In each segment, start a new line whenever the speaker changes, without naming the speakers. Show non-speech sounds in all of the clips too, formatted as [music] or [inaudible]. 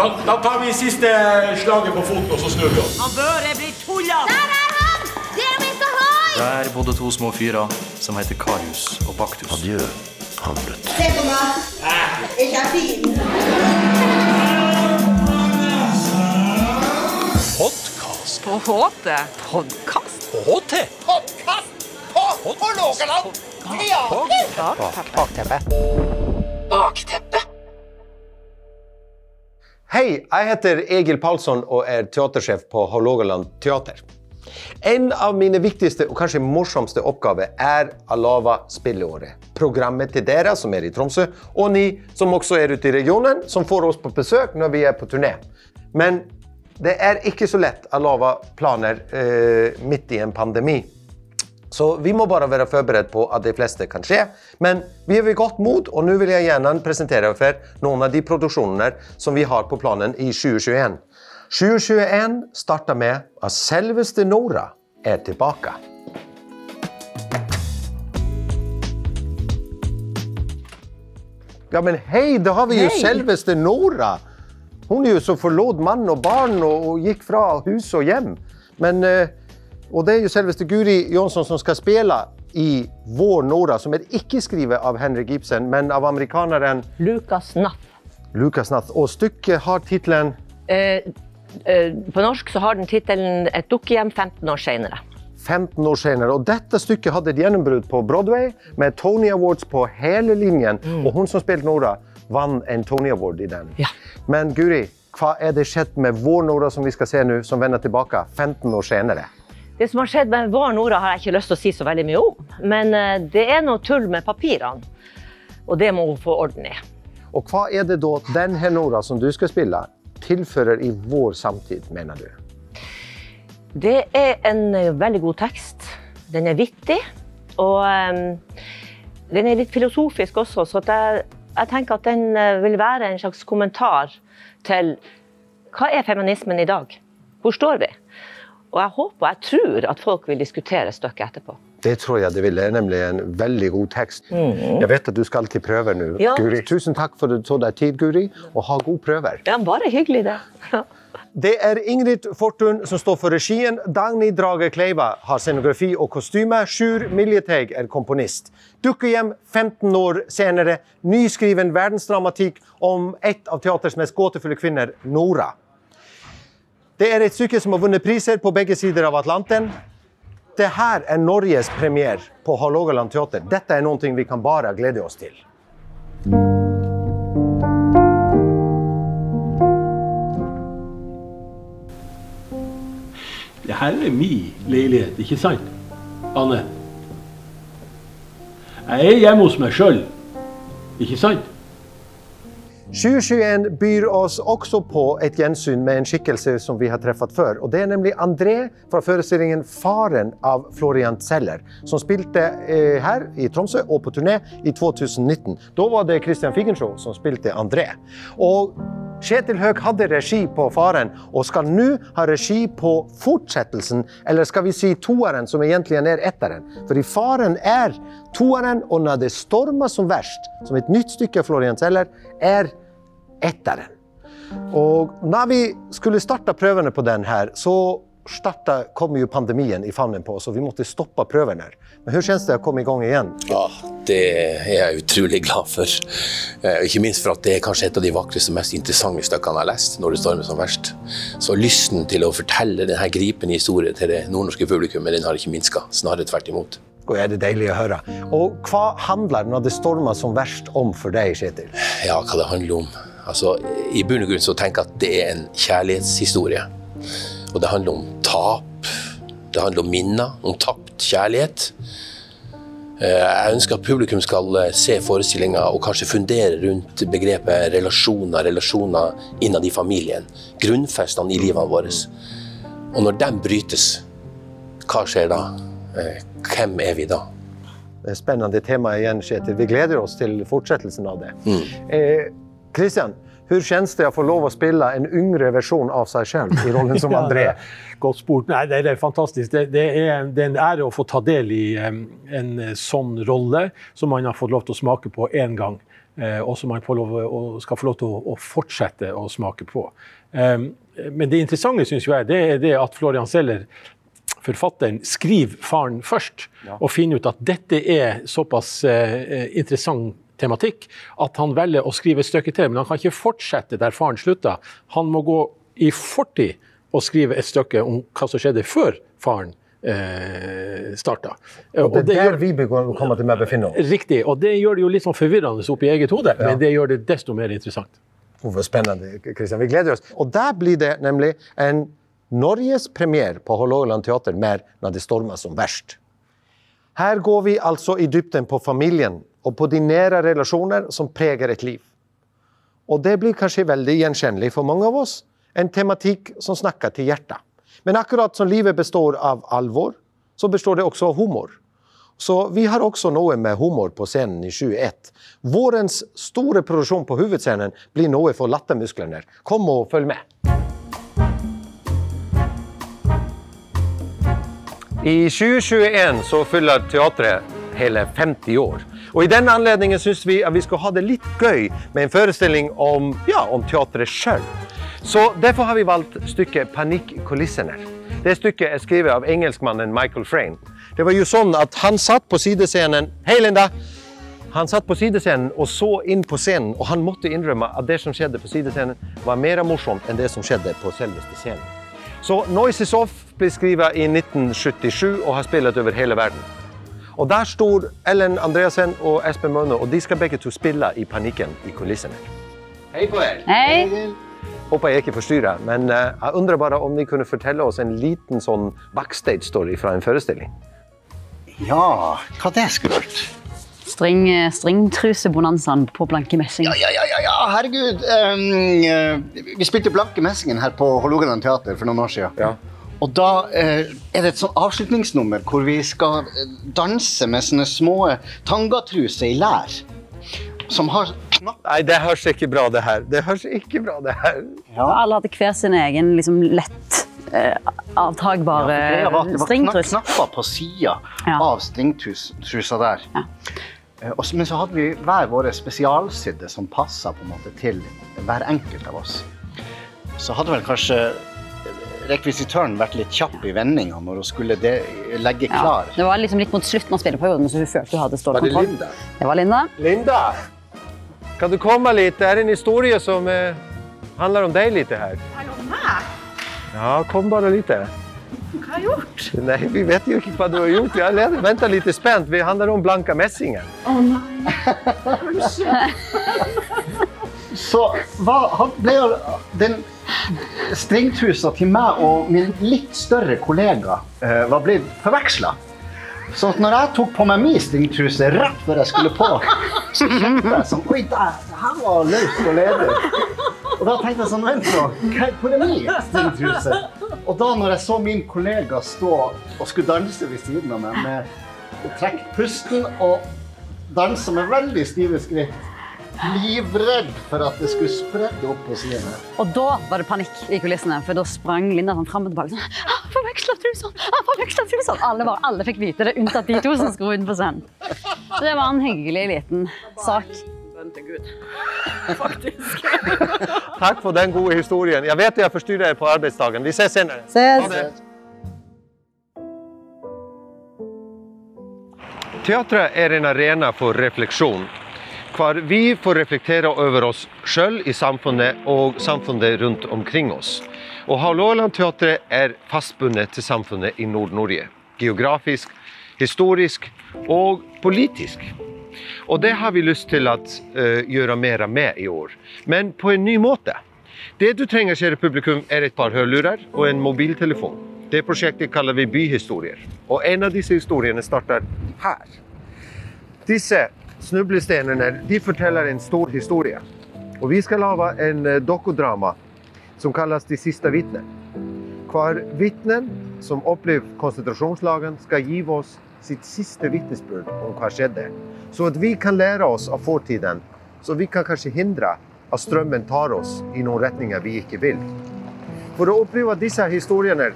Da, da tar vi siste slaget på foten, og så snur vi oss.
Han Børre blir tulla!
Der er han! Det er vi Hoi!
Der bodde to små fyrer som heter Karius og Baktus.
Adjø, Hamlet.
Se på meg. Er ikke er fin?
Podkast.
På HT podkast.
HT.
Hei, jeg heter Egil Palsson og er teatersjef på Hålogaland teater. En av mine viktigste og kanskje morsomste oppgaver er Alava spilleåret. Programmet til dere som er i Tromsø, og ni som også er ute i regionen, som får oss på besøk når vi er på turné. Men det er ikke så lett Alava planer uh, midt i en pandemi. Så vi må bare være forberedt på at de fleste kan skje. Men vi er ved godt mot, og nå vil jeg gjerne presentere for noen av de produksjonene som vi har på planen i 2021. 2021 starter med at selveste Nora er tilbake. Ja, men hei, da har vi jo selveste Nora! Hun er jo som forlot mann og barn og, og gikk fra hus og hjem. Men eh, og det er jo selveste Guri Jonsson som skal spille i Vår Nora, som er ikke skrevet av Henrik Ibsen, men av amerikaneren
Lucas Nath.
Lucas Nath. Og stykket har tittelen
Eh, eh, på norsk så har den tittelen 'Et dukkehjem 15 år seinere'.
15 år senere. Og dette stykket hadde et gjennombrudd på Broadway, med Tony Awards på hele linjen. Og hun som spilte Nora, vant en Tony Award i den.
Ja.
Men Guri, hva er det skjedd med Vår Nora som vi skal se nå, som vender tilbake 15 år senere?
Det som har skjedd med Var Nora, har jeg ikke lyst til å si så veldig mye om. Men eh, det er noe tull med papirene, og det må hun få orden i.
Og hva er det da denne Nora som du skal spille, tilfører i vår samtid, mener du?
Det er en eh, veldig god tekst. Den er vittig, og um, den er litt filosofisk også, så jeg, jeg tenker at den vil være en slags kommentar til hva er feminismen i dag? Hvor står vi? Og jeg håper og jeg tror at folk vil diskutere stykket etterpå.
Det tror jeg det vil. Det er nemlig en veldig god tekst. Jeg vet at du skal til prøver nå,
Ja.
Guri. Tusen takk for at du tok deg tid, Guri, og ha gode prøver.
Ja, bare hyggelig, det.
Det er Ingrid Fortun som står for regien. Dagny Drage Kleiva har scenografi og kostyme. Sjur Miljeteig er komponist. Dukkehjem 15 år senere. Nyskriven verdensdramatikk om et av teaters mest gåtefulle kvinner, Nora. Det er et stykke som har vunnet priser på begge sider av Atlanten. Dette er Norges premiere på Hålogaland teater. Dette er noe vi kan bare glede oss til.
Det her er min leilighet, ikke sant? Anne? Jeg er hjemme hos meg sjøl, ikke sant?
2021 byr oss også på et gjensyn med en skikkelse som vi har treffet før. Og det er nemlig André fra forestillingen 'Faren' av Florian Zeller, som spilte eh, her i Tromsø og på turné i 2019. Da var det Christian Figenshow som spilte André. Og Kjetil Høeg hadde regi på 'Faren', og skal nå ha regi på fortsettelsen, eller skal vi si toeren, som egentlig er etteren. i 'Faren' er toeren, og når det stormer som verst, som et nytt stykke av Florian Zeller, er etteren. Og når vi skulle starte prøvene på den her, så starta, kom jo pandemien i favnen på oss, og vi måtte stoppe prøvene. Men hvordan kjennes det å komme i gang igjen?
Ja, det er jeg utrolig glad for. Eh, Ikke minst for at det er kanskje et av de vakreste og mest interessante stykkene jeg har lest når det stormer som verst. Så lysten til å fortelle denne gripende historien til det nordnorske publikummet, den har ikke minska. Snarere tvert imot.
Og er det deilig å høre. Og hva handler når det stormer som verst om for deg, Kjetil?
Ja, hva det handler om. Altså, I bunn og grunn så tenker jeg at det er en kjærlighetshistorie. Og det handler om tap. Det handler om minner, om tapt kjærlighet. Eh, Jeg ønsker at publikum skal eh, se forestillinga og kanskje fundere rundt begrepet relasjoner, relasjoner innad i familien. Grunnfestene i livet vårt. Og når de brytes, hva skjer da? Eh, Hvem er vi da?
Det er spennende tema igjen, Kjetil. Vi gleder oss til fortsettelsen av det. Eh, Christian, hvordan kjennes det å få lov å spille en yngre versjon av seg selv i rollen som [laughs] André?
Godt spurt. Nei, det er fantastisk. Det, det, er, det er en ære å få ta del i um, en eh, sånn rolle som man har fått lov til å smake på én gang. Uh, og som man får lov, og skal få lov til å, å fortsette å smake på. Um, men det interessante synes jeg, det er det at Florian Zeller, forfatteren, skriver faren først, og finner ut at dette er såpass eh, interessant tematikk at han velger å skrive et stykke til. Men han kan ikke fortsette der faren slutta. Han må gå i fortid og skrive et stykke om hva som skjedde før faren eh, starta.
Og det er der vi kommer til å befinne oss.
Riktig. Og det gjør det jo litt sånn forvirrende oppi eget hode, ja. men det gjør det desto mer interessant.
Hvor spennende, Kristian. Vi gleder oss. Og der blir det nemlig en Norges premiere på Hålogaland teater mer når det stormer som verst. Her går vi altså i dybden på familien og på de nære relasjoner som preger et liv. Og det blir kanskje veldig gjenkjennelig for mange av oss. En tematikk som snakker til hjertet. Men akkurat som livet består av alvor, så består det også av humor. Så vi har også noe med humor på scenen i 21. Vårens store produksjon på hovedscenen blir noe for lattermusklene. Kom og følg med. I 2021 så fyller teatret hele 50 år. Og I denne anledningen syns vi at vi skal ha det litt gøy med en forestilling om, ja, om teatret sjøl. Så Derfor har vi valgt stykket 'Panikkulissene'. Det stykket er skrevet av engelskmannen Michael Frayne. Det var jo sånn at Han satt på sidescenen Hei, Linda! Han satt på sidescenen og så inn på scenen, og han måtte innrømme at det som skjedde på sidescenen, var mer morsomt enn det som skjedde på selveste scenen. Så Noises Off' ble skrevet i 1977 og har spilt over hele verden. Og Der står Ellen Andreassen og Espen Møhne, og de skal begge to spille i panikken i kulissene. Hei på dere.
Hei.
Håper jeg ikke forstyrrer, men uh, jeg undrer bare om de kunne fortelle oss en liten sånn backstage-story fra en forestilling.
Ja, hva det skulle vært?
String, eh, stringtrusebonanzaen på Blanke Messing.
Ja, ja, ja, ja, herregud. Um, vi spilte Blanke Messingen her på Hålogaland teater for noen år siden.
Ja.
Og da eh, er det et sånn avslutningsnummer hvor vi skal danse med sånne små tangatruser i lær. Som har knapp
Nei, det høres ikke bra, det her. Det høres ikke bra, det her.
Ja. Alle hadde hver sin egen liksom, lett eh, avtagbare
ja,
var, stringtrus.
Det var knapper på sida ja. av stringtrusa der. Ja. Eh, men så hadde vi hver våre spesialsydde som passa til hver enkelt av oss. Så hadde vel kanskje rekvisitøren vært litt kjapp i vendinga når hun skulle legge klar.
Ja, det var liksom litt mot slutten av spilleperioden, så hun følte hun hadde stått
kontroll. Var det Linda?
Det var Linda.
Linda! Kan du komme litt? Det er en historie som eh, handler om deg litt her.
Hallo, meg?
Ja, kom bare litt.
Hva har jeg gjort?
Nei, Vi vet jo ikke hva du har gjort. Vi har venta litt spent. Vi handler om Blanka Messingen.
Å oh, nei. Kanskje. [laughs]
Så hva ble den stringtrusa til meg og min litt større kollega eh, var blitt forveksla? Så når jeg tok på meg min stringtruse rett før jeg skulle på, så kjente jeg sånn Oi, der, her var løst og ledig. Og da tenkte jeg sånn Vent nå, hvor er min stringtruse? Og da når jeg så min kollega stå og skulle danse ved siden av meg med å trekke pusten og danse med veldig stive skritt livredd for at det skulle spredde opp på sidene.
Og da var det panikk i kulissene, for da sprang Linda sånn fram og tilbake. sånn, forveksla sånn, Forveksla sånn. Alle, bare, alle fikk vite det, unntatt de to som skulle ut på scenen. Så det var en hyggelig liten sak.
Faktisk. [laughs]
Takk for den gode historien. Jeg vet jeg forstyrrer på arbeidsdagen. Vi ses senere.
Ses.
Teatret er en arena for refleksjon hvor vi får reflektere over oss sjøl i samfunnet og samfunnet rundt omkring oss. Og Hålogalandteatret er fastbundet til samfunnet i Nord-Norge. Geografisk, historisk og politisk. Og det har vi lyst til å uh, gjøre mer med i år, men på en ny måte. Det du trenger, kjære publikum, er et par hørlurer og en mobiltelefon. Det prosjektet kaller vi Byhistorier. Og en av disse historiene starter her. Disse Snublestenene de forteller en stor historie. Og vi skal lage en eh, dokudrama som kalles De siste vitnene. Hver vitne som opplever konsentrasjonslagene, skal gi oss sitt siste vitnesbyrd om hva skjedde. Så at vi kan lære oss av fortiden, så vi kan kanskje hindre at strømmen tar oss i noen retninger vi ikke vil. For å oppleve disse historiene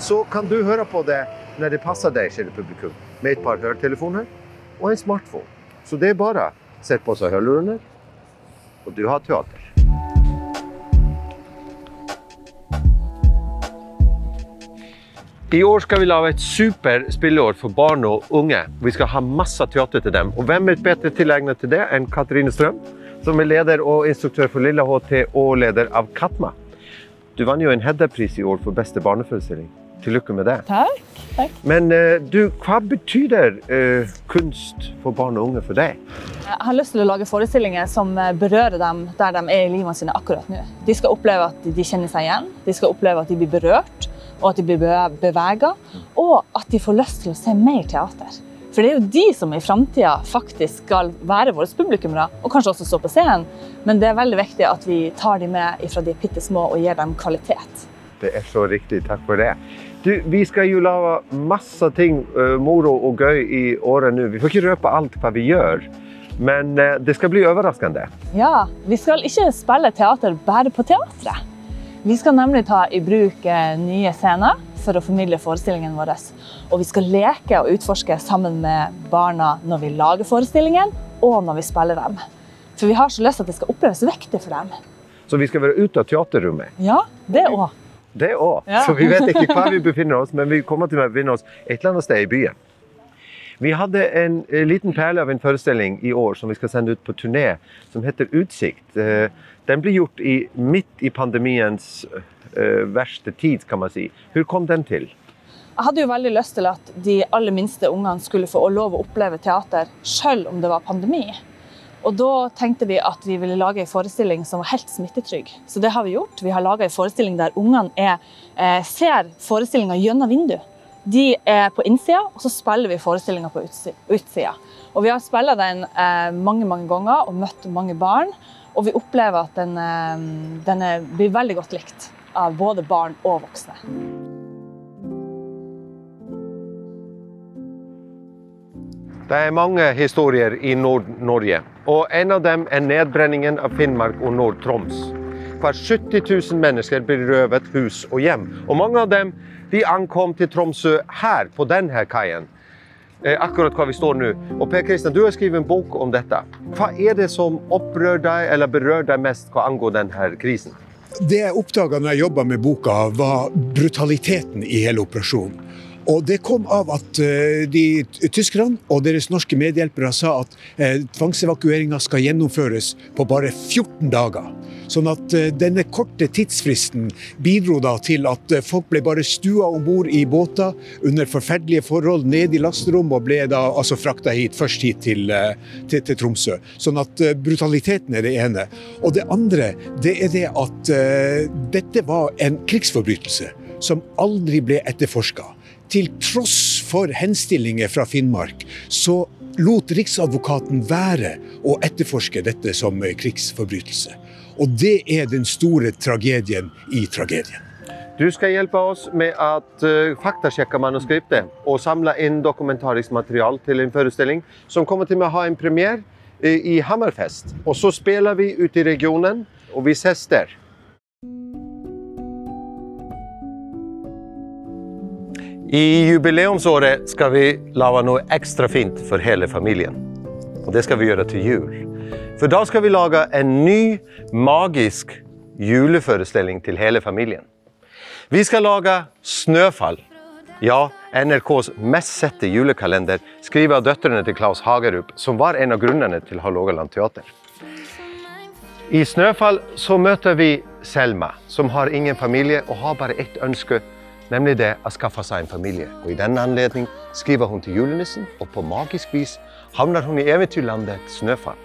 så kan du høre på det når det passer deg, kjære publikum, med et par hørtelefoner og en smartphone. Så det er bare å sette på seg høllunder, og du har teater. I år skal vi lage et super spilleår for barn og unge. Vi skal ha masse teater til dem. Og hvem er bedre tilegnet til det enn Katrine Strøm, som er leder og instruktør for Lilla HT og leder av Katma. Du vant jo en Hedda-pris i år for beste barneforestilling. Til lykke med det.
Takk. takk.
Men eh, du, hva betyr uh, kunst for barn og unge for deg?
Jeg har lyst til å lage forestillinger som eh, berører dem der de er i livene sine akkurat nå. De skal oppleve at de kjenner seg igjen, de skal oppleve at de blir berørt, og at de blir bevega, og at de får lyst til å se mer teater. For det er jo de som i framtida faktisk skal være våre publikummere, og kanskje også stå på scenen. Men det er veldig viktig at vi tar dem med fra de er bitte små og gir dem kvalitet.
Det er så riktig. Takk for det. Du, vi skal jo lage masse ting uh, moro og gøy i året nå. Vi får ikke røpe alt hva vi gjør, men uh, det skal bli overraskende.
Ja, vi skal ikke spille teater bare på teatret. Vi skal nemlig ta i bruk uh, nye scener for å formidle forestillingen vår. Og vi skal leke og utforske sammen med barna når vi lager forestillingen, og når vi spiller dem. For vi har så lyst til at det skal oppleves viktig for dem.
Så vi skal være ute av teaterrommet?
Ja, det òg.
Det òg.
Ja.
Så vi vet ikke hvor vi befinner oss, men vi kommer til å befinne oss et eller annet sted i byen. Vi hadde en eh, liten perle av en forestilling i år som vi skal sende ut på turné, som heter Utsikt. Eh, Den ble gjort i, midt i pandemiens eh, verste tid, kan man si. Hvor kom den til?
Jeg hadde jo veldig lyst til at de aller minste ungene skulle få lov å oppleve teater, selv om det var pandemi. Og da tenkte vi at vi ville lage en forestilling som var helt smittetrygg. Så det har vi gjort. Vi har laga en forestilling der ungene eh, ser forestillinga gjennom vinduet. De er på innsida, og så spiller vi forestillinga på utsi- utsida. Og vi har spilt den eh, mange mange ganger og møtt mange barn. Og vi opplever at den, eh, den blir veldig godt likt av både barn og voksne.
Det er mange historier i Nord-Norge, og en av dem er nedbrenningen av Finnmark og Nord-Troms. Hver 70 000 mennesker blir røvet hus og hjem, og mange av dem de ankom til Tromsø her, på denne kaien. Eh, akkurat hvor vi står nå. Og Per Kristian, du har skrevet en bok om dette. Hva er det som opprører deg eller berører deg mest hva angår denne krisen?
Det jeg oppdaga når jeg jobba med boka, var brutaliteten i hele operasjonen. Og det kom av at eh, de tyskerne og deres norske medhjelpere sa at eh, tvangsevakueringa skal gjennomføres på bare 14 dager. Sånn at eh, denne korte tidsfristen bidro da til at folk ble bare stua om bord i båter under forferdelige forhold ned i lasterom, og ble da altså frakta hit, først hit til, til, til Tromsø. Sånn at brutaliteten er det ene. Og det andre, det er det at uh, dette var en krigsforbrytelse som aldri ble etterforska. Til tross for henstillinger fra Finnmark, så lot Riksadvokaten være å etterforske dette som krigsforbrytelse. Og det er den store tragedien i tragedien.
Du skal hjelpe oss med å uh, faktasjekke manuskriptet og samle inn dokumentarisk material til en forestilling som kommer til å ha en premiere uh, i Hammerfest. Og så spiller vi ute i regionen, og vi ses der. I jubileumsåret skal vi lage noe ekstra fint for hele familien. Og det skal vi gjøre til jul. For da skal vi lage en ny, magisk juleforestilling til hele familien. Vi skal lage Snøfall. Ja, NRKs mest sette julekalender, skrevet av døtrene til Klaus Hagerup, som var en av grunnene til Hålogaland teater. I Snøfall så møter vi Selma, som har ingen familie og har bare ett ønske, nemlig det å skaffe seg en familie. Og I denne anledning skriver hun til julenissen, og på magisk vis havner hun i eventyrlandet Snøfall.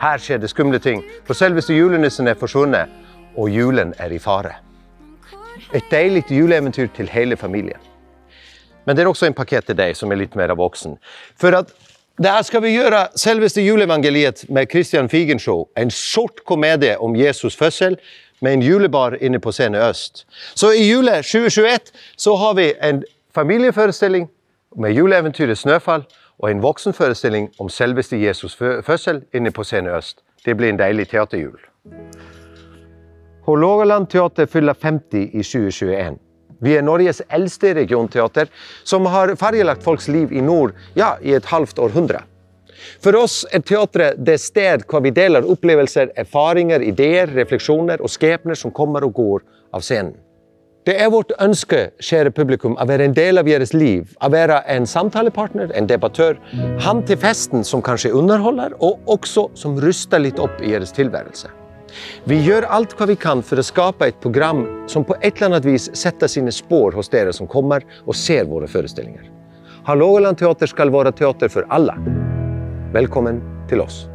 Her skjer det skumle ting, for selveste julenissen er forsvunnet, og julen er i fare. Et deilig juleeventyr til hele familien. Men det er også en pakket til deg som er litt mer voksen. For at her skal vi gjøre selveste juleevangeliet med Christian Figenshow, en sort komedie om Jesus fødsel, med en julebar inne på Scene Øst. Så i jule 2021 så har vi en familieforestilling med juleeventyret Snøfall, og en voksenforestilling om selveste Jesus fødsel inne på Scene Øst. Det blir en deilig teaterjul. Hålogaland teater fyller 50 i 2021. Vi er Norges eldste regionteater, som har fargelagt folks liv i nord ja, i et halvt århundre. For oss er teatret det sted hvor vi deler opplevelser, erfaringer, ideer, refleksjoner og skjebner som kommer og går av scenen. Det er vårt ønske, kjære publikum, å være en del av deres liv. Å være en samtalepartner, en debattør. Han til festen som kanskje underholder, og også som ruster litt opp i deres tilværelse. Vi gjør alt hva vi kan for å skape et program som på et eller annet vis setter sine spor hos dere som kommer og ser våre forestillinger. Hålogaland teater skal være teater for alle. Velkommen til oss.